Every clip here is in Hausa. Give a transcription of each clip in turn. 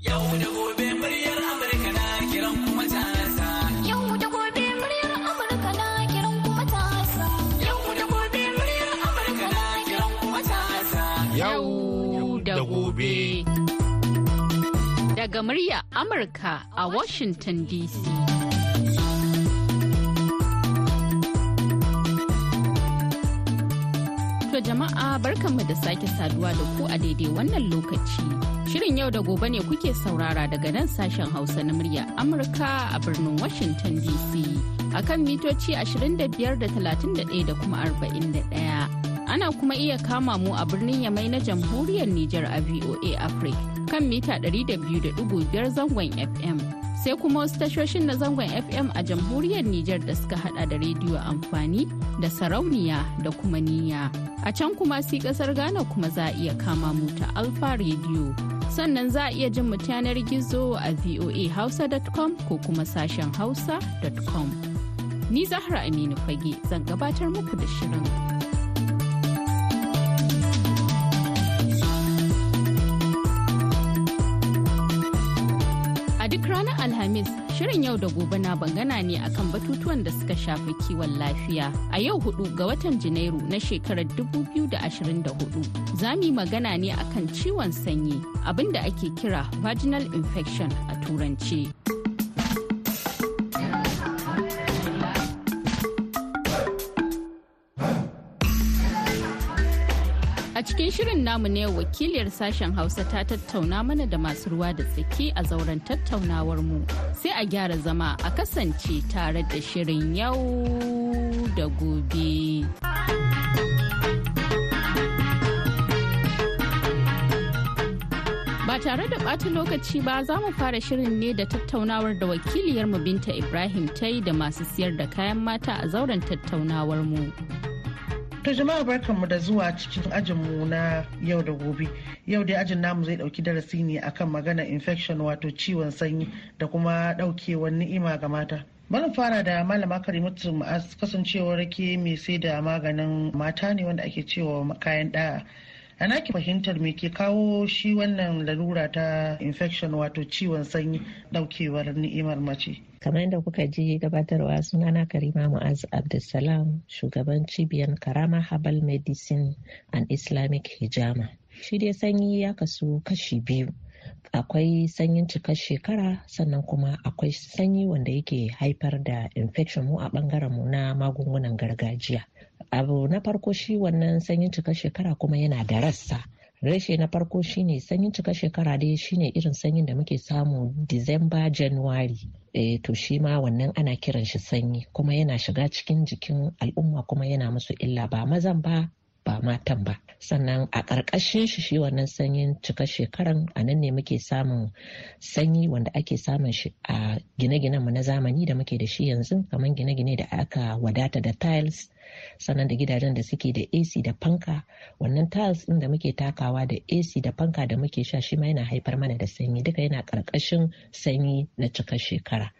Yau da gobe muryar Amurka na kiran kuma tasa. Yau da gobe muryar Amurka na kiran kuma tasa. Yau da gobe muryar Amurka na kiran kuma tasa. Yau da gobe. Daga murya Amurka a Washington DC. To jama'a barkanmu da sake saduwa da ku a daidai wannan lokaci. Shirin yau da gobe ne kuke saurara daga nan sashen Hausa na murya Amurka a birnin Washington DC. A kan mitoci 25 da 31 da kuma 41. Ana kuma iya kama mu a birnin Yamai na jamhuriyar Nijar a VOA Africa kan mita 200.5 zangon FM. Sai kuma wasu tashoshin na zangon FM a jamhuriyar Nijar da suka hada da rediyo amfani da sarauniya da kuma niyya. A can kuma si ƙasar Ghana kuma za a iya kama mu ta Alfa Radio. Sannan za a iya jin mu yanar gizo a voahausa.com ko kuma sashen hausa.com. Ni Zahra Aminu Fage zan gabatar muku da shirin. Yau da gobe na bangana ne akan batutuwan da suka shafi kiwon lafiya. A yau huɗu ga watan Janairu na shekarar 2024, za mu yi magana ne akan ciwon sanyi, abin da ake kira vaginal infection a turanci. Cikin shirin namu ne wakiliyar sashen Hausa ta tattauna mana da masu ruwa da tsaki a zauren tattaunawar mu. Sai a gyara zama a kasance tare da shirin yau da gobe. Ba tare da ɓata lokaci ba za mu fara shirin ne da tattaunawar da wakiliyar mu Binta Ibrahim ta yi da masu siyar da kayan mata a zauren tattaunawar mu. To jama'a barkanmu da zuwa cikin ajinmu na yau da gobe. Yau dai ajin namu zai ɗauki darasi ne akan magana infection wato ciwon sanyi da kuma daukewar ni'ima ga mata. Bari fara da malama Karimatu Ma'az kasancewar ke mai sai da maganin mata ne wanda ake cewa kayan da'a. Ana ki fahimtar me ke kawo shi wannan lalura ta infection wato ciwon sanyi daukewar ni'imar mace. kamar yadda kuka ji gabatarwa sunana karima mu'az abdulsalam shugaban cibiyar karama herbal medicine and islamic hijama. Shi dai sanyi ya kasu kashi biyu. Akwai sanyin cikar shekara sannan kuma akwai sanyi wanda yake haifar da infection mu a ɓangaren mu na magungunan gargajiya. Abu na farko shi wannan sanyin cikar shekara kuma yana da rassa. Reshe na farko shine sanyin cika shekara dai shine irin sanyin da muke samu disamba january. E, to shi ma wannan ana kiran shi sanyi kuma yana shiga cikin jikin al'umma kuma yana musu illa ba mazan ba ba matan ba. Sannan a ƙarƙashin shi shi wannan sanyin cika shekaran a nan ne muke samun sanyi wanda ake samun shi a gine-ginen mu na zamani da muke da shi yanzu. Kamar gine-gine da aka wadata da tiles sannan da gidajen da suke da AC da fanka. Wannan tiles din da muke takawa da AC da fanka da muke sha shi ma yana haifar mana da sanyi. Duka yana ƙarƙashin sanyi na cikar shekara.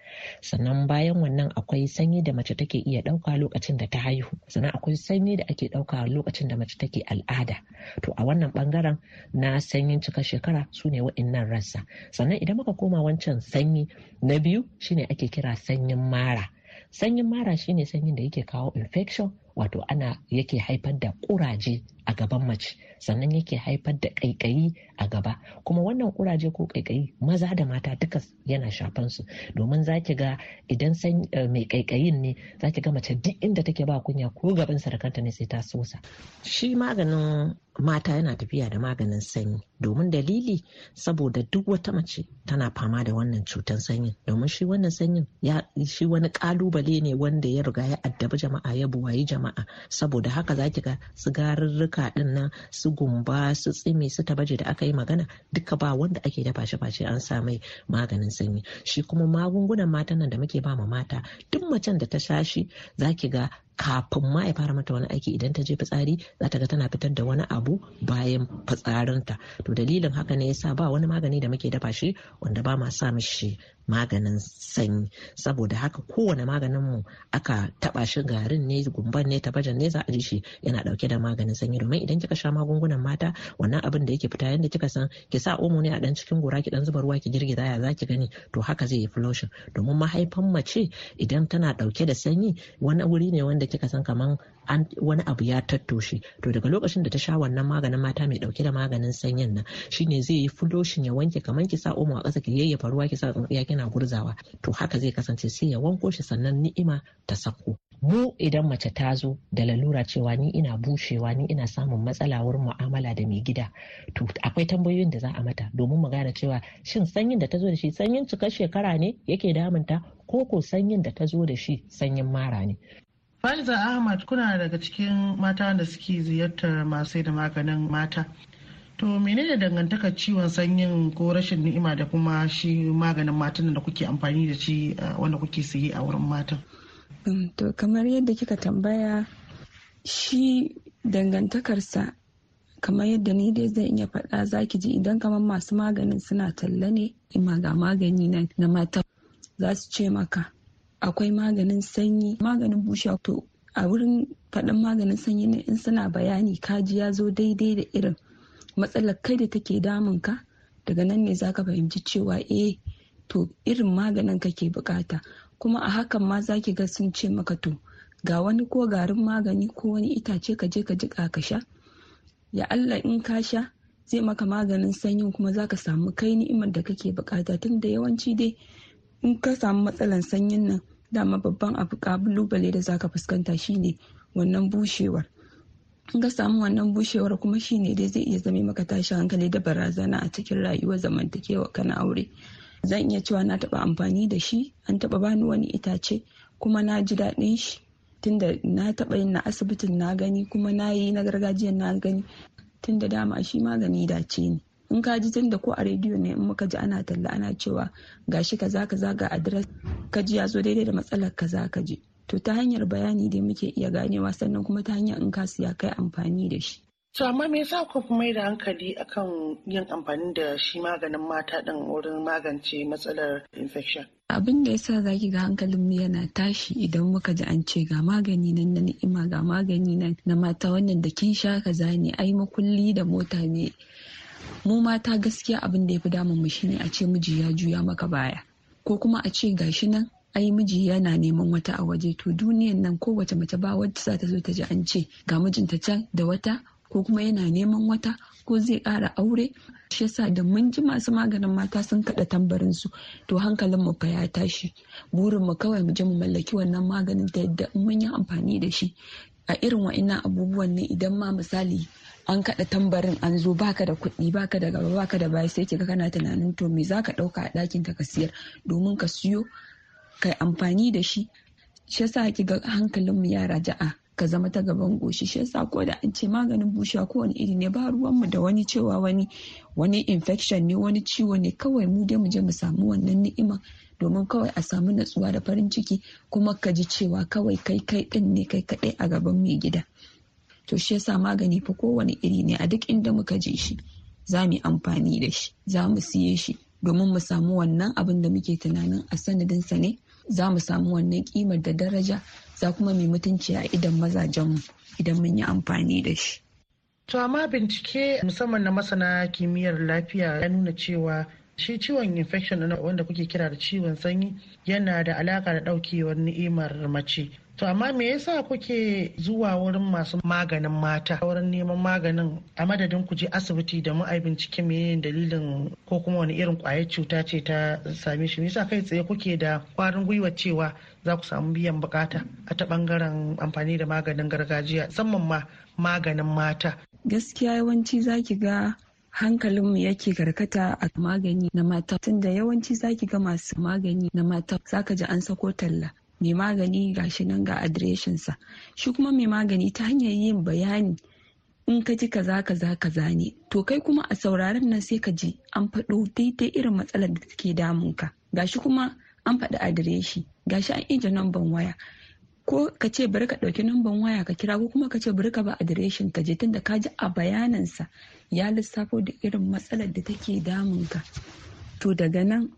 Sannan bayan wannan akwai sanyi da mace take iya ɗauka lokacin da ta haihu. Sannan akwai sanyi da ake ɗauka lokacin da mace take al'ada. To a wannan ɓangaren na sanyin cikar shekara su ne wa'innan rassa. Sannan idan muka koma wancan sanyi na biyu shine ake kira sanyin mara. Sanyin mara shine sanyin da yake kawo infection wato ana yake haifar da kuraje a gaban mace sannan yake haifar da ƙaiƙayi a gaba. Kuma wannan kuraje ko ƙaiƙayi maza da mata duka yana shafan su. Domin za ki ga idan san mai ƙaiƙayin ne za ki ga mace duk inda take ba kunya ko gaban kanta ne sai ta sosa. Shi maganin mata yana tafiya da maganin sanyi. Domin dalili saboda duk wata mace tana fama da wannan cutar sanyin. Domin shi wannan sanyin ya shi wani ƙalubale ne wanda ya riga ya addabi jama'a ya buwayi jama'a. Saboda haka za ki ga sigarurruka ɗin nan su gumba su tsimi su tabaje da aka yi magana duka ba wanda ake dafa shi face an sa mai maganin sanyi. Shi kuma magungunan matan nan da muke ba ma mata duk macen da ta sha shi za ki ga kafin ma ya fara mata wani aiki idan ta je fitsari za ta ga tana fitar da wani abu bayan fitsarinta. To dalilin haka ne yasa ba wani magani da muke dafa shi wanda ba ma sa mishi maganin sanyi. Saboda haka kowane maganin mu aka taba shi garin ne gumban ne tabajan ne za a ji shi yana ɗauke da maganin sanyi. Domin idan kika sha magungunan mata wannan abin da yake fita yanda kika san ki sa omo ne a dan cikin gora ki dan zuba ruwa ki girgiza ya zaki gani? To haka zai yi flushing. Domin mahaifan mace idan tana ɗauke da sanyi wani wuri ne wanda kika san kaman an wani abu ya tattoshe. To daga lokacin da ta sha wannan maganin mata mai ɗauke da maganin sanyin nan shine zai yi fuloshin ya wanke kamar ki sa omo a ƙasa ki yayyafa ruwa ki sa tsintsiya kina gurzawa. To haka zai kasance sai ya wanko shi sannan ni'ima ta sako. Mu idan mace ta zo da lalura cewa ni ina bushewa ni ina samun matsala wurin mu'amala da mai gida to akwai tambayoyin da za a mata domin mu gane cewa shin sanyin da ta zo da shi sanyin cikar shekara ne yake damunta ko ko sanyin da ta zo da shi sanyin mara ne. Faiza Ahmad kuna daga cikin mata da suke ziyartar masu da maganin mata. To menene dangantakar ciwon sanyin ko rashin ni'ima da kuma shi maganin matan da kuke amfani da shi wanda kuke saye a wurin matan? To kamar yadda kika tambaya shi dangantakarsa kamar yadda ni dai zan iya faɗa zaki ji idan kamar masu maganin suna talla ne ima ga magani na mata za su ce maka akwai maganin sanyi maganin bushe to a wurin faɗin maganin sanyi ne in suna bayani kaji ya zo daidai da irin matsalar kai da take damun ka daga nan ne zaka fahimci cewa eh to irin maganin kake buƙata kuma a hakan ma zaki ga sun ce maka to ga wani ko garin magani ko wani itace ka je ka jiƙa ka sha ya Allah in ka sha zai maka maganin sanyin kuma zaka samu kai ni'imar da kake buƙata tunda yawanci dai in ka samu matsalan sanyin nan dama babban abu ƙalubale da zaka fuskanta shine wannan bushewar. In ka samu wannan bushewar kuma shine dai zai iya zame maka tashi hankali da barazana a cikin rayuwar zamantakewa kana aure. Zan iya cewa na taba amfani da shi an taba bani wani itace kuma na ji daɗin shi. Tunda na taba yin na asibitin na gani kuma na yi na gargajiyan na gani. Tunda dama shi magani dace ne. In ka ji tunda ko a rediyo ne in muka ji ana talla ana cewa gashi kaza kaza ga adres ka ji ya zo daidai da matsalar kaza ka ji. To ta hanyar bayani dai muke iya ganewa sannan kuma ta hanyar in ka siya kai amfani da shi. To amma me yasa ku mai da hankali akan yin amfani da shi maganin mata din wurin magance matsalar infection? abin da yasa zaki ga hankalin mu yana tashi idan muka ji an ce ga magani nan na ni'ima ga magani nan na mata wannan da kin sha kaza ne ai makulli da mota ne. Mu mata gaskiya abin da ya fi damun mu shine a ce miji ya juya maka baya. Ko kuma a ce gashi nan ai miji yana neman wata a waje. To duniyan nan kowace mace ba wacce za ta zo ta ji an ce ga mijinta can da wata ko kuma yana neman wata ko zai ƙara aure. Shi yasa da mun ji masu maganin mata sun kaɗa tambarin su to hankalin mu ya tashi. Burin mu kawai mu je mu mallaki wannan maganin ta yadda mun yi amfani da shi. A irin wa'innan abubuwan ne idan ma misali an kaɗa tambarin an zo baka da kuɗi baka da gaba baka da baya sai kiga kana tunanin to me zaka ɗauka a ɗakin ka siyar domin ka siyo kai amfani da shi. Shi yasa kiga hankalin mu ya raja'a ka zama ta gaban goshi. Shi yasa ko da an ce maganin bushewa kowane iri ne ba ruwan mu da wani cewa wani wani infection ne wani ciwo ne. Kawai mu dai mu je mu samu wannan ni'ima domin kawai a samu natsuwa da farin ciki kuma ka ji cewa kawai kai kai din ne kai kadai a gaban mai gida to shi yasa magani fa kowane iri ne. A duk inda muka je shi za mu yi amfani da shi za mu siye shi. Domin mu samu wannan abin da muke tunanin a sanadinsa ne za mu samu wannan kimar da daraja za kuma mai mutunci a idan mazajenmu idan mun yi amfani da shi. To amma bincike musamman na masana kimiyyar lafiya ya nuna cewa shi ciwon infection wanda kuke kira da ciwon sanyi yana da alaka da daukewar ni'imar mace. To amma me yasa kuke zuwa wurin masu maganin mata? Wurin neman maganin a madadin ku je asibiti da mu ai bincike me dalilin ko kuma wani irin ƙwayar cuta ce ta same shi. Me yasa kai tsaye kuke da kwarin gwiwa cewa za ku samu biyan buƙata a ta ɓangaren amfani da maganin gargajiya musamman ma maganin mata? Gaskiya yawanci zaki ga hankalinmu yake karkata a magani na mata. Tunda yawanci zaki ga masu magani na mata zaka ji an sako talla. Mai magani gashi nan ga adireshinsa shi kuma mai magani ta hanyar yin bayani in ka ji kaza kaza kaza ne. To kai kuma a sauraron nan sai ka ji an faɗo daidai irin matsalar da take damunka gashi kuma an faɗi adireshi. Gashi an ije namban waya. Ko ka ce bari ka ɗauki namban waya ka kira ko kuma ka ce bari ka ba adireshin ka je tunda ka ji a bayanansa ya lissafo da irin matsalar da take damunka to daga nan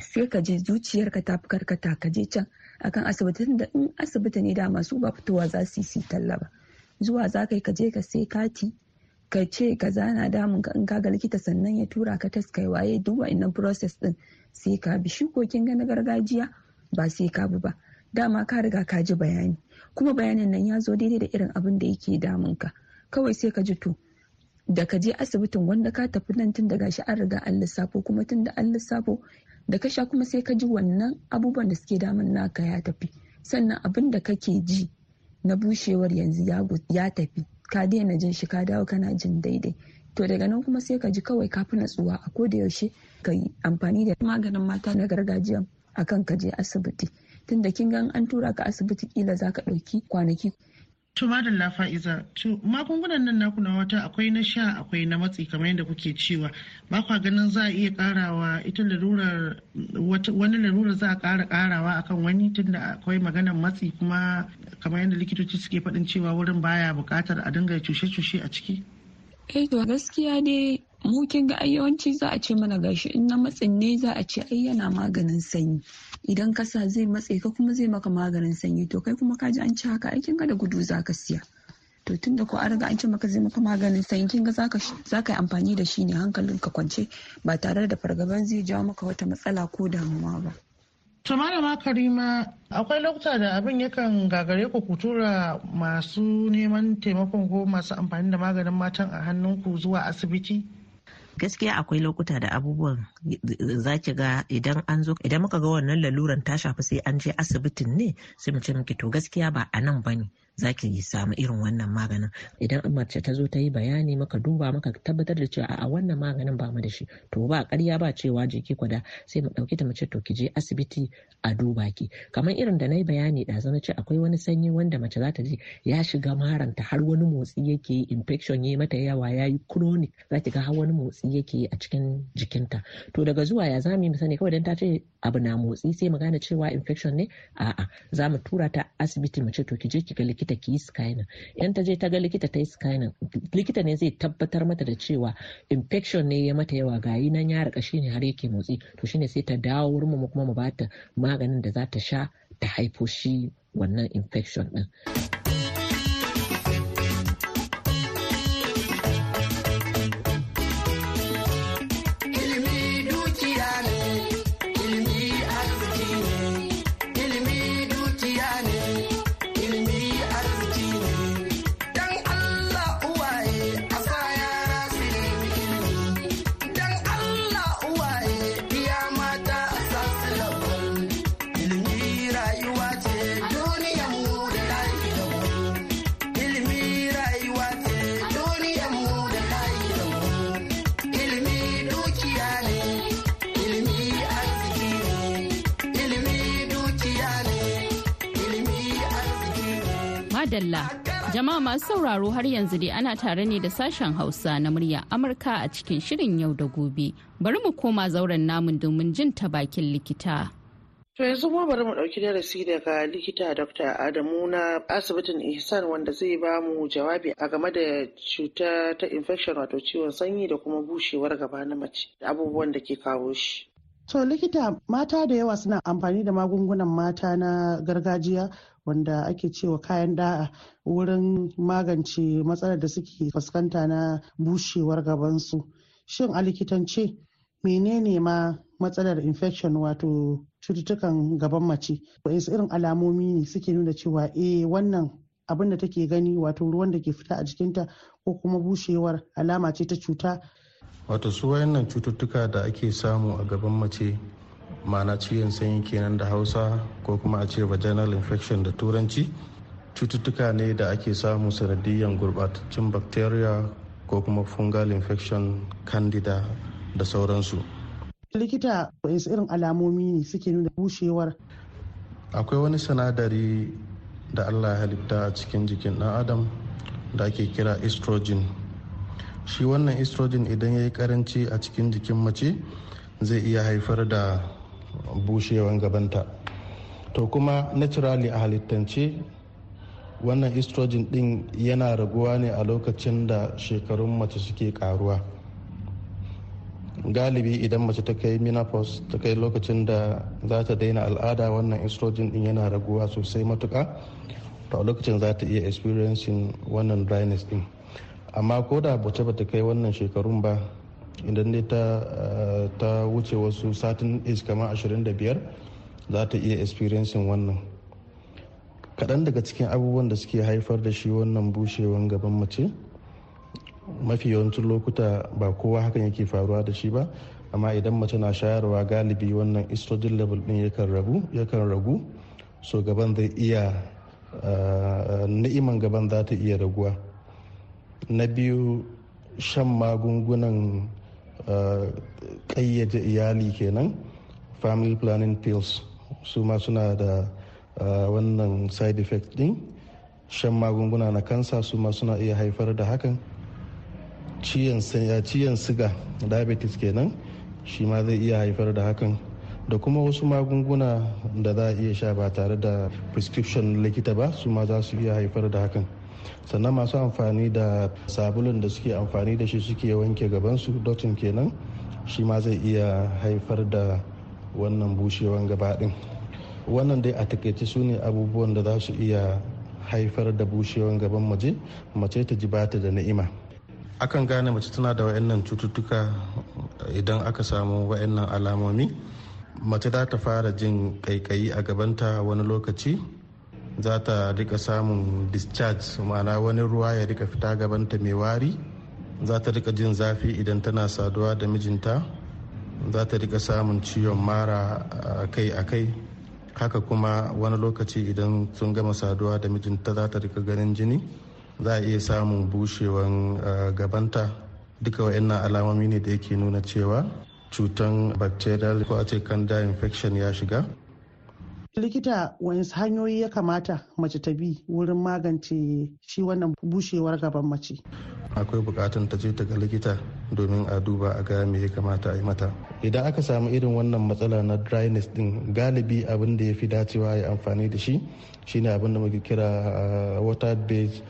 sai ka je zuciyarka ta fi karkata ka je can akan asibiti da in asibiti ne dama su ba fitowa za su yi talla ba. Zuwa za ka ka je ka sai kati ka ce ka zana damun ka in ka ga likita sannan ya tura ka tas kai waye duk wa'annan process din sai ka bi. Shukokin ga na gargajiya ba sai ka bi ba. Dama ka riga ka ji bayani. Kuma bayanin nan ya zo daidai da irin abin da yake damun ka. Kawai sai ka ji to da ka je asibitin wanda ka tafi nan tun daga shi an riga an lissafo kuma tun da an lissafo da ka sha kuma sai ka ji wannan abubuwan da suke damun naka ya tafi. Sannan abin da kake ji na bushewar yanzu ya tafi. Ka daina jin shi ka dawo kana jin daidai. To daga nan kuma sai ka ji kawai ka fi natsuwa. A koda yaushe ka yi amfani da maganin mata na gargajiya akan ka je asibiti. Tunda kin ga an tura ka asibiti kila za ka ɗauki kwanaki To madalla fa'iza, to magungunan nan naku na wata akwai na sha akwai na matsi kamar yadda kuke cewa ba kwa ganin za a iya karawa ita larurar wani larurar za a kara karawa akan wani tunda akwai maganar matsi kuma kamar yadda likitoci suke faɗin cewa wurin baya buƙatar a dinga cushe-cushe a ciki. Eh to gaskiya dai mu kin ga yawanci za a ce mana gashi in na matsin ne za a ce ai yana maganin sanyi idan ka sa zai matse ka kuma zai maka maganin sanyi to kai kuma ka ji an ci haka aikin ka da gudu za ka siya to tunda ko an riga an ce maka zai maka maganin sanyi kin ga za ka yi amfani da shi ne hankalin ka kwance ba tare da fargaban zai jawo maka wata matsala ko damuwa ba To malama Karima akwai lokuta da abin yakan gagare ku ku tura masu neman taimakon ko masu amfani da maganin matan a hannunku zuwa asibiti? Gaskiya akwai lokuta da abubuwan za ki ga idan an zo idan muka ga wannan laluran ta shafi sai an je asibitin ne sai mu ce miki to gaskiya ba a nan ba ne za ki samu irin wannan maganin. Idan mace ta zo ta yi bayani maka duba maka tabbatar da cewa a wannan maganin ba mu da shi. To ba ƙarya ba cewa jiki kwada sai mu ɗauki ta mu ce to ki je asibiti a duba ki. Kamar irin da na yi bayani da na ce akwai wani sanyi wanda mace za ta ji ya shiga maranta har wani motsi yake yi infection ya mata yawa ya yi chronic. Za ki ga har wani motsi yake yi a cikin jikinta. To daga zuwa ya za mu sani? Kawai dan ta ce abu na motsi sai mu gane cewa infection ne? A'a za mu tura ta asibiti mu ce to ki je ki ga likita. Likita ki yi scanning in ta je ta ga likita ta yi scanning likita ne zai tabbatar mata da cewa infection ne ya mata yawa gayi nan ya riƙa shine har yake motsi to shine sai ta dawo wurin mu kuma mu bata maganin da za ta sha ta haifo shi wannan infection din. Madalla. Jama'a masu sauraro har yanzu dai ana tare ne da sashen Hausa na murya Amurka a cikin shirin yau da gobe. Bari mu koma zauren namun domin jin ta bakin likita. To yanzu kuma bari mu ɗauki darasi daga likita Dr. Adamu na asibitin Ihsan wanda zai ba mu jawabi a game da cuta ta infection wato ciwon sanyi da kuma bushewar gaba na mace da abubuwan da ke kawo shi. To likita mata da yawa suna amfani da magungunan mata na gargajiya wanda ake cewa kayan da'a wurin magance matsalar da suke fuskanta na bushewar gabansu. Shin a likitance menene ma matsalar infection wato cututtukan gaban mace? Wasu irin alamomi ne suke nuna cewa eh wannan abin da take gani wato ruwan da ke fita a jikinta ko kuma bushewar alama ce ta cuta wato su wayannan cututtuka da ake samu a gaban mace ma'ana ciwon sanyi kenan da hausa ko kuma a ce vaginal infection da turanci. Cututtuka ne da ake samu sanadiyyar gurbataccen bacteria ko kuma fungal infection candida da sauransu. Likita wasu irin alamomi ne suke nuna bushewar? Akwai wani sinadari da allah ya halitta a cikin jikin dan adam da ake kira estrogen. Shi wannan estrogen idan ya yi karanci a cikin jikin mace zai iya haifar da bushewan gabanta. To kuma naturally a halittance wannan estrogen din yana raguwa ne a lokacin da shekarun mace suke karuwa. Galibi idan mace ta kai menopause ta kai lokacin da za ta daina al'ada wannan estrogen din yana raguwa sosai matuka to a lokacin za ta iya experiencing wannan dryness din. Amma ko da bace bata kai wannan shekarun ba idan dai ta wuce wasu satin age kamar 25 za ta iya experiencing wannan. Kaɗan daga cikin abubuwan da suke haifar da shi wannan bushewan gaban mace mafi yawancin lokuta ba kowa hakan yake faruwa da shi ba amma idan mace na shayarwa galibi wannan estrogen level din yakan ragu yakan ragu. So gaban zai iya ni'iman gaban za ta iya raguwa. Na biyu shan magungunan ƙayyade iyali kenan family planning pills. Su ma suna da wannan side effect din. Shan magunguna na kansa su ma suna iya haifar da hakan. Ciyan siga diabetes kenan shi ma zai iya haifar da hakan. Da kuma wasu magunguna da za a iya sha ba tare da prescription likita ba su ma za su iya haifar da hakan. Sannan masu amfani da sabulun da suke amfani da shi suke wanke gabansu dotin kenan shi ma zai iya haifar da wannan bushewan gaba din wannan dai a taƙaice su ne abubuwan da za su iya haifar da bushewan gaban mace mace ta ji bata da ni'ima. Akan gane mace tana da wayannan cututtuka idan aka samu wayannan alamomi mace za ta fara jin kaikayi a gabanta wani lokaci za ta riƙa samun discharge ma'ana wani ruwa ya riƙa fita gabanta mai wari. Za ta riƙa jin zafi idan tana saduwa da mijinta. Za ta riƙa samun ciwon mara akai-akai. Haka kuma wani lokaci idan sun gama saduwa da mijinta za ta riƙa ganin jini. Za a iya samun bushewan gabanta. Duka wa'annan alamomi ne da yake nuna cewa cutan bacterial ko a ce candida infection ya shiga. Likita wani hanyoyi ya kamata mace ta bi wurin magance shi wannan bushewar gaban mace? Akwai bukatun ta je ta ga likita domin a duba a ga me ya kamata a yi mata. Idan aka samu irin wannan matsala na dryness din galibi abin da ya fi dacewa ya amfani da shi shine abin da muke kira water based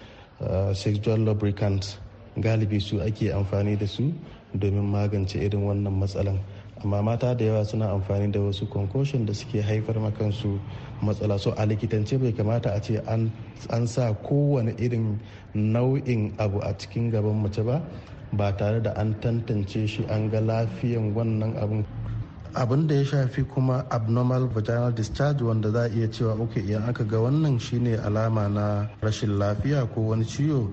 sexual lubricants. Galibi su ake amfani da su domin magance irin wannan matsalan. Amma mata da yawa suna amfani da wasu concussion da suke haifar makansu matsala. So a likitance bai kamata a ce an sa kowane irin nau'in abu a cikin gaban mace ba ba tare da an tantance shi an ga lafiyan wannan abun. Abin da ya shafi kuma abnormal vaginal discharge wanda za a iya cewa ok idan aka ga wannan shine alama na rashin lafiya ko wani ciwo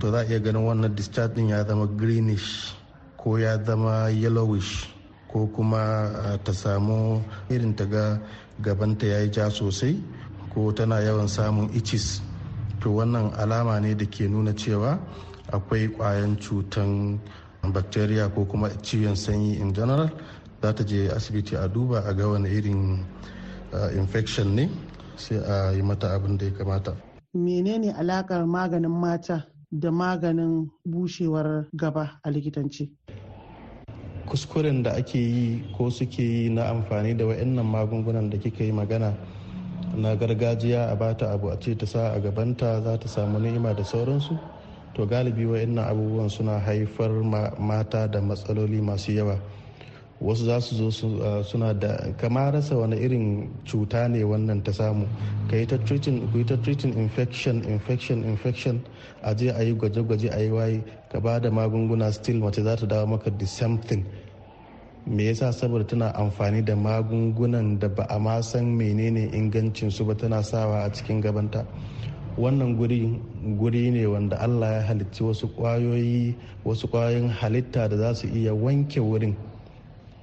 to za a iya ganin wannan discharge din ya zama greenish ko ya zama yellowish. Ko kuma ta samu irin ta ga gabanta ya yi ja sosai ko tana yawan samun ichis to wannan alama ne da ke nuna cewa akwai kwayan cutan bacteria ko kuma ciwon sanyi in general. Za ta je asibiti a duba a ga wani irin infection ne sai a yi mata abin da ya kamata. Menene alakar maganin mata da maganin bushewar gaba a likitanci? Kuskuren da ake yi ko suke yi na amfani da wa'annan magungunan da kika yi magana na gargajiya a bata abu a ce ta sa a gabanta za ta samu ni'ima da sauransu. To galibi wa'annan abubuwan suna haifar mata da matsaloli masu yawa. Wasu za su zo suna da kama rasa wani irin cuta ne wannan ta samu. Ka yi ta treating infection infection infection. A je a yi gwaje-gwaje a yi waye. Ka ba da magunguna still mace za ta dawo maka the same thing. Me yasa saboda tana amfani da magungunan da ba a ma san menene ingancin su ba tana sawa a cikin gabanta. Wannan guri guri ne wanda allah ya halicci wasu ƙwayoyi wasu ƙwayoyin halitta da za su iya wanke wurin.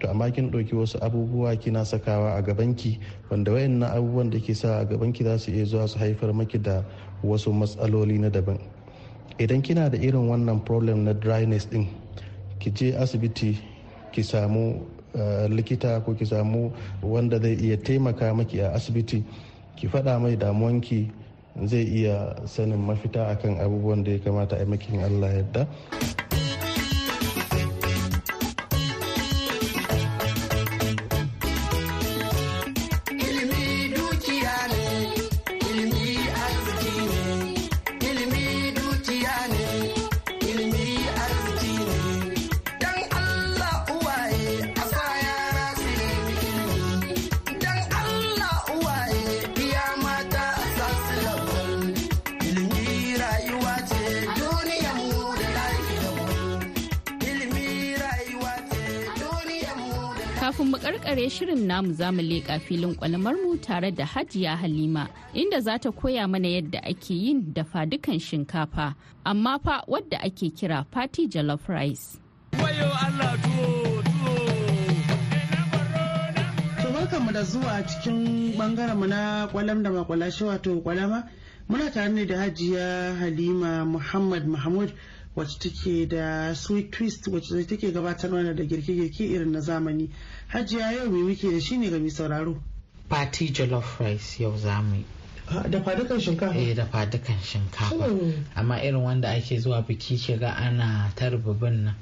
To amma kin ɗauki wasu abubuwa kina sakawa a gabanki wanda wayannan abubuwan da ke sa a gabanki za su iya zuwa su haifar maki da wasu matsaloli na daban. Idan kina da irin wannan problem na dryness din ki je asibiti ki samu likita ko ki samu wanda zai iya taimaka maki a asibiti ki faɗa mai damuwanki zai iya sanin mafita akan abubuwan da ya kamata a makin allah yadda Kafin mu karkare shirin namu za mu leƙa filin kwalamar mu tare da Hajiya Halima inda za ta koya mana yadda ake yin dafa dukan shinkafa. Amma fa wadda ake kira party jollof rice. barkanmu da zuwa cikin ɓangaren mu na kwalam da makwalashi wato kwalama muna tare ne da hajiya halima muhammad mahmud wacce take da sweet twist wacce take gabatar mana da girke-girke irin na zamani. Hajiya yau mai muke da shi ne ga mai sauraro? Party jollof rice yau za mu yi. Da fadukan shinkafa? Eh da fadukan shinkafa. Amma irin wanda ake zuwa biki shiga ana tarbibin nan.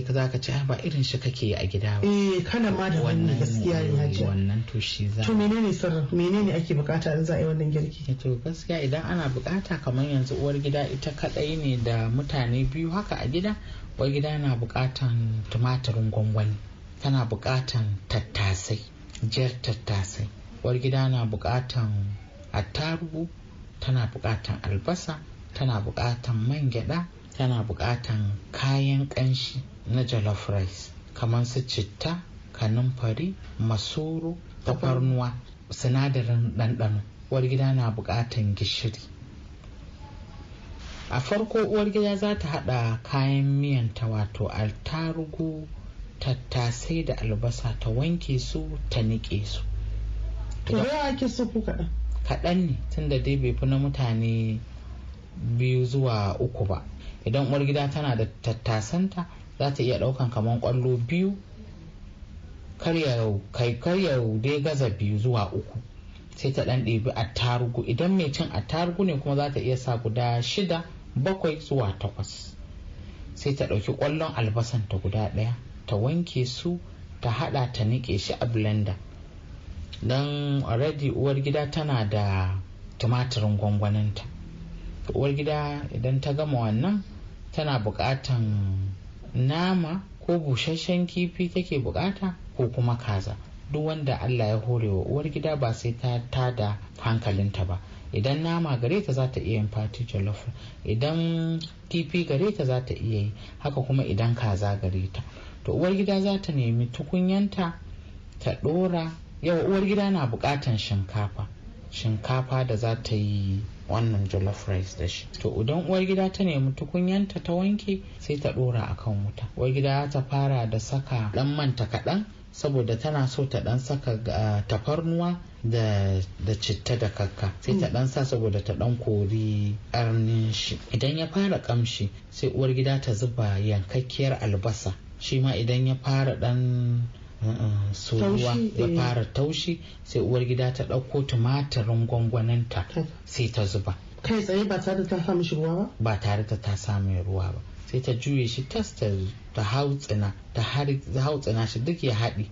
Kai za ka ci ba irin shi kake yi a gida ba. Eh kana ma da wannan gaskiya ne hajiya. wannan to shi za to menene sirrin? Menene ake buƙata in za a yi wannan girki? To gaskiya idan ana buƙata kamar yanzu uwar gida ita kadai ne da mutane biyu haka a gida uwar gida na bukatan tumatirin gwangwani tana bukatan tattasai jar tattasai. Uwar gida na bukatan attarugu tana bukatan albasa tana bukatan man gyada tana bukatan kayan kanshi na jollof rice kamar su citta kanumfari masoro tafarnuwa sinadarin ɗanɗano. Uwar gida na buƙatan gishiri. A farko uwar gida za ta haɗa kayan miyanta wato altarugu tattasai da albasa ta wanke su ta niƙe su. Kaɗan ne tunda dai bai fi na mutane biyu zuwa uku ba. Idan uwar gida tana da tattasanta za ta iya ɗaukan kamar ƙwallo biyu karyau dai gaza biyu zuwa uku. Sai ta ɗan ɗebi attarugu. Idan mai cin attarugu ne kuma za ta iya sa guda shida bakwai zuwa takwas. Sai ta ɗauki ƙwallon albasan ta guda ɗaya ta wanke su ta haɗa ta niƙe shi a blender. Don already uwar gida tana da tumatirin gwangwaninta. Uwar gida idan ta gama wannan tana buƙatan nama ko busasshen kifi take buƙata ko kuma kaza. Duk wanda Allah ya hore wa uwar gida ba sai ta tada hankalinta ba. Idan nama gare ta za ta iya yin fati jollof. Idan kifi gare ta za ta iya yi. Haka kuma idan kaza gare ta. To uwar gida za ta nemi tukunyanta ta ɗora. Yau uwar gida na buƙatan shinkafa. Shinkafa da za ta yi wannan jollof rice da shi. To idan uwar gida ta nemi tukunyanta ta wanke sai ta dora akan wuta. Uwar gida ta fara da saka dan manta kaɗan saboda tana so ta dan saka tafarnuwa da da citta da kakka. Sai ta dan sa saboda ta dan kori karnin shi. Idan ya fara kamshi sai uwar gida ta zuba yankakkiyar albasa. Shi ma idan ya fara dan soruwa ya fara taushi sai uwar gida ta ɗauko tumatirin gwangwaninta sai ta zuba. Kai tsaye ba tare ta sa mishi ruwa ba? Ba tare da ta sa mai ruwa ba. Sai ta juye shi tas ta hautsina ta hautsina shi duk ya haɗi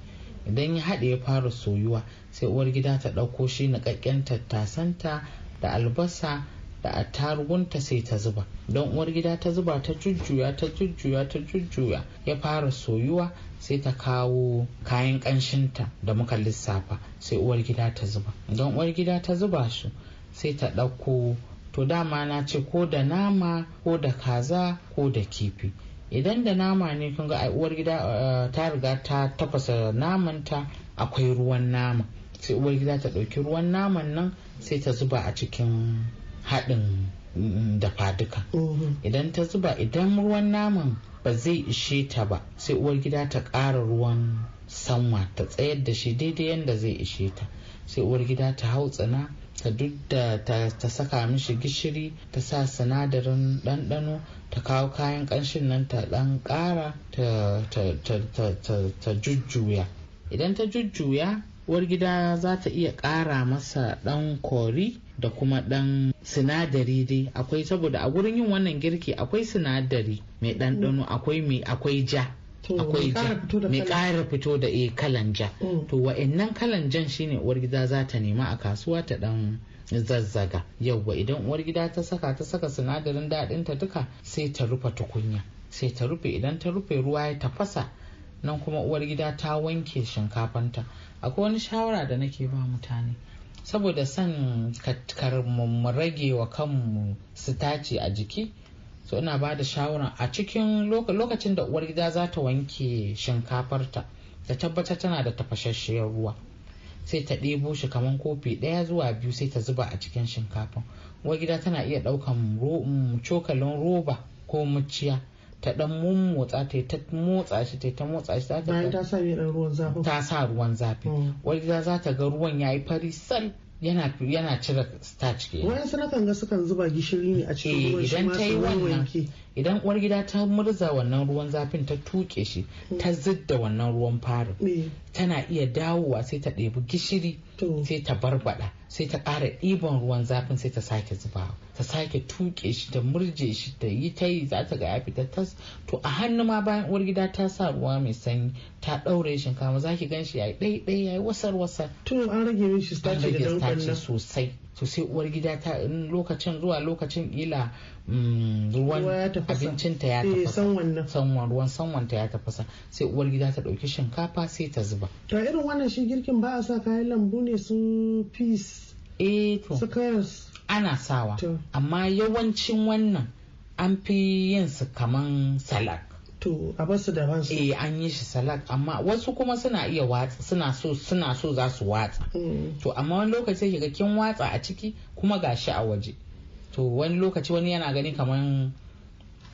idan ya haɗe ya fara soyuwa sai uwar gida ta ɗauko shi niƙaƙƙen tattasanta da albasa da attarugunta sai ta zuba. Don uwar gida ta zuba ta jujjuya ta jujjuya ta jujjuya. Ya fara soyuwa sai ta kawo kayan ƙanshinta da muka lissafa sai uwar gida ta zuba. Don uwar gida ta zuba su sai ta ɗauko to dama na ce ko da nama ko da kaza ko da kifi. Idan da nama ne kun ga uwar gida ta riga ta tafasa namanta akwai ruwan nama. Sai uwar gida ta ɗauki ruwan naman nan sai ta zuba a cikin haɗin dafa duka. Idan ta zuba idan ruwan naman ba zai ishe ta ba sai uwar gida ta ƙara ruwan sanwa ta tsayar da shi daidai yadda zai ishe ta. Sai uwar gida ta hautsina ta duk da ta saka mishi gishiri ta sa sinadarin ɗanɗano ta kawo kayan ƙanshin nan ta ɗan ƙara ta jujjuya. Idan ta jujjuya uwar gida za ta iya ƙara masa ɗan kori da kuma ɗan sinadari dai. Akwai saboda a gurin yin wannan girki akwai sinadari mai ɗanɗano akwai mai akwai ja akwai ja mai ƙara fito da e kalan ja. To wa'annan kalan jan shine uwar gida za ta nema a kasuwa ta ɗan zazzaga. Yauwa idan uwar gida ta saka ta saka sinadarin daɗinta duka sai ta rufe tukunya. Sai ta rufe idan ta rufe ruwa ya tafasa nan kuma uwar gida ta wanke shinkafanta. Akwai wani shawara da nake ba mutane saboda son mu rage wa kanmu sitaci a jiki. So ina ba da shawara a cikin lokacin da uwar gida za ta wanke shinkafarta ta tabbatar tana da tafashasshiyar ruwa sai ta ɗebo shi kamar kofi ɗaya zuwa biyu sai ta zuba a cikin shinkafan. Uwar gida tana iya ɗaukan cokalin roba ko muciya ta dan mummotsa ta ta motsa shi ta ta motsa shi ta ta sa ruwan zafi ta sa ruwan zafi. Wani za ta ga ruwan yayi fari sal yana yana cire starch ke wayan sanakan ga sukan zuba gishiri ne a cikin ruwan shi idan ta yi wannan idan uwar gida ta murza wannan ruwan zafin ta tuke shi ta zidda wannan ruwan farin Eh, tana iya dawowa sai ta ɗebi gishiri sai ta barbada sai ta ƙara ɗiban ruwan zafin sai ta sake zubawa. Ta sake tuke shi ta murje shi ta yi ta yi za ta ga ya fita tas. To a hannu ma bayan uwar gida ta sa ruwa mai sanyi ta ɗaure shinkafa za ki gan shi ya yi ɗai ya yi wasar wasar. To an rage min shi an starch da sosai. To sai uwar gida ta in lokacin zuwa lokacin ila mm, ruwan tafasa. abincinta ya eh tafasa. san wannan. Sanwan ruwan sanwanta ya tafasa. Sai uwar gida ta ɗauki shinkafa sai ta zuba. To irin wannan shi girkin ba a sa kayan lambu ne su peas eh to. Ana sawa. Amma yawancin wannan an fi yin su kaman salak. To a ba su da ransu eh an yi shi salak amma wasu kuma suna iya watsa suna so suna so za su watsa. Mm. to amma wani lokaci sai kiga kin watsa a ciki kuma gashi a waje. To wani lokaci wani yana gani kaman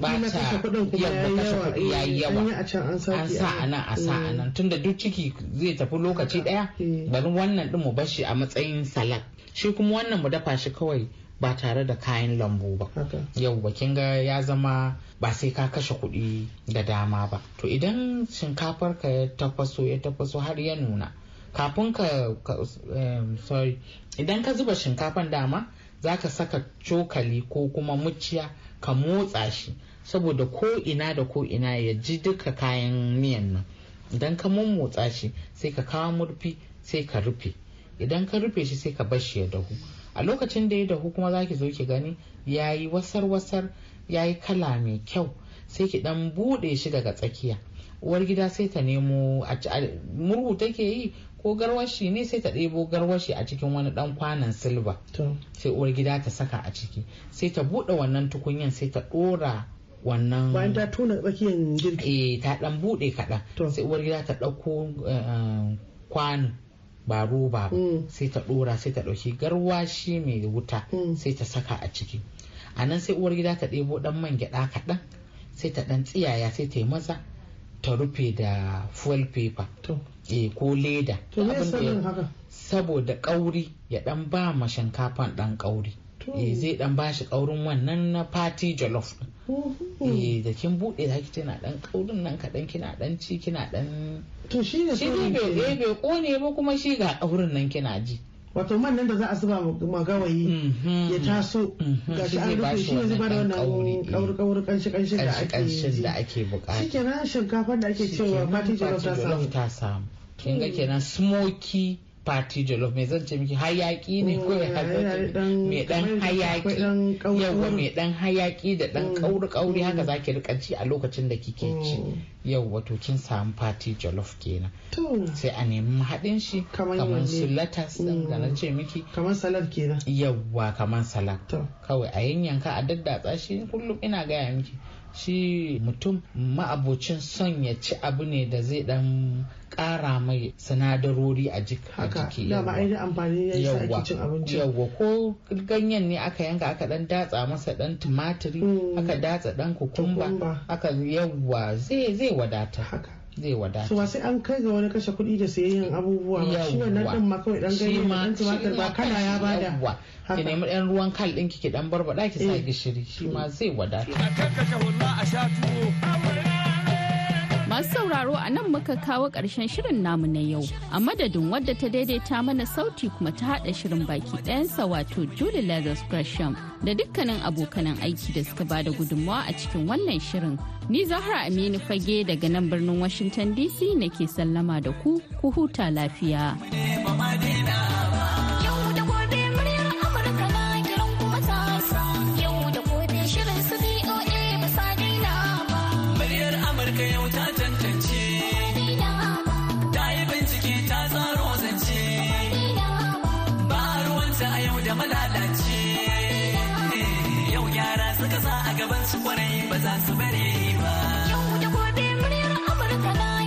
kashe kuɗin kuma yawwa, kashe kuɗi yayi eh, yawa. an yi sa a nan a sa a nan. Tunda duk ciki zai tafi lokaci ɗaya Eh. bari wannan din mu bar shi a matsayin salak. Shi kuma wannan mu dafa shi kawai ba tare da kayan lambu ba. Yau kin ga ya zama ba sai ka kashe kuɗi da dama ba. To idan shinkafar ka ya tafaso ya tafaso har ya nuna kafin ka, sorry idan ka zuba shinkafan dama za ka saka cokali ko kuma muciya ka motsa shi. Saboda ko ina da ko ina ya ji duka kayan miyan nan. Idan ka mummotsa shi sai ka kawo murfi sai ka rufe. Idan ka rufe shi sai ka bar shi ya dahu. A lokacin da ya dahu kuma zaki zo ki gani ya yi wasar-wasar ya yi kala mai kyau. Sai ki dan buɗe shi daga tsakiya. Uwar gida sai ta nemo murhu take yi ko garwashi ne sai ta ɗebo garwashi a cikin wani dan kwanan silba sai uwar gida ta saka a ciki. Sai ta buɗe wannan tukunyan sai ta ɗora wannan bayan ta tuna tsakiyar girki. Eh ta dan buɗe kaɗan. Sai uwar gida ta ɗauko eh, kwano. Ba roba ba Mm. sai ta ɗora sai ta ɗauki garwashi mai wuta Mm. sai ta saka a ciki a nan sai uwar gida ta ɗebo ɗan man gyaɗa kaɗan sai ta ɗan tsiyaya sai ta yi maza ta rufe da fuel paper eh ko leda saboda ƙauri ya ɗan ba ma shinkafan ɗan ƙauri eh zai ɗan ba shi ƙaurin wannan na party jollof ɗin. Eh da kin buɗe za ki tana ɗan ƙaurin nan kaɗan kina ɗan ci kina ɗan to shi ne shi ne bai eh, bai ƙone ba kuma shi ga ƙaurin nan kina ji. Wato man nan da za a zuba ma gawayi Mhm. ya taso. Mhm. gashi Shi an rufe shi ne zai ba da wannan kauri kanshi kanshin da ake ƙarshen da ake buƙata. Shikenan shinkafar da ake cewa party jollof ta samu. kin ga kenan smoky party jollof. Me zan ce miki hayaki ne ko ya mai dan hayaki. yawa mai dan hayaki da dan Mm, kauri kauri haka mm. zaki riƙa ci a lokacin da kike ci. Mm. yawa to kin samu party jollof kenan. Sai a nemi haɗin shi Kamar su latas ɗin da na ce miki. Kamar salad kenan. Yawwa kamar salad. Kawai a yanyanka a daddatsa shi kullum ina gaya miki. Shi mutum ma'abocin son ya ci abu ne da zai dan kara mai sinadarori a jiki dama ainihin amfani ya sa ake cin abinci. Yawwa ko ganyen ne aka yanka aka dan datsa masa dan tumatiri Mm. aka datsa dan kukumba aka yawwa zai zai wadata. Haka. Zai wadata. So ba sai an kai ga wani kashe kuɗi da sayayyan abubuwa ba. Shi wannan din ma kawai dan Shi ganye dan tumatir ba kana ya ba da. ki nemi ɗan ruwan kal ɗin ki dan barbada ki sa Eh. gishiri shi ma zai wadata. A kakkashe hulla a sha tuwo. Masu sauraro a nan muka kawo ƙarshen shirin namu na yau. A madadin wadda ta daidaita mana sauti kuma ta haɗa shirin baki ɗayansa wato Julie Lazarus Gresham da dukkanin abokanan aiki da suka ba da gudunmawa a cikin wannan shirin. Ni Zahra Aminu Fage daga nan birnin Washington DC nake sallama da ku, ku huta lafiya.